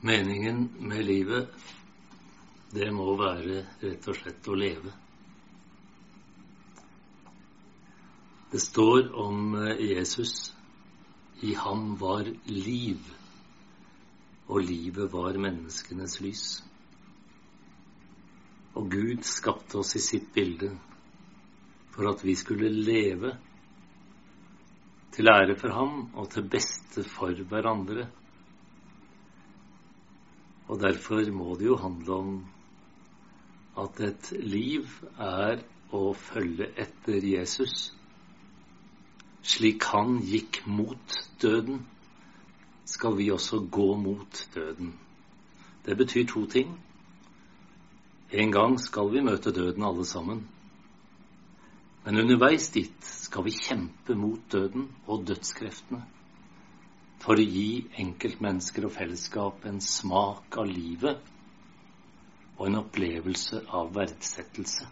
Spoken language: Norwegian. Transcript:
Meningen med livet, det må være rett og slett å leve. Det står om eh, Jesus i ham var liv, og livet var menneskenes lys. Og Gud skapte oss i sitt bilde for at vi skulle leve til ære for ham og til beste for hverandre. Og derfor må det jo handle om at et liv er å følge etter Jesus. Slik han gikk mot døden, skal vi også gå mot døden. Det betyr to ting. En gang skal vi møte døden alle sammen. Men underveis dit skal vi kjempe mot døden og dødskreftene for å gi enkeltmennesker og fellesskap en smak av livet og en opplevelse av verdsettelse.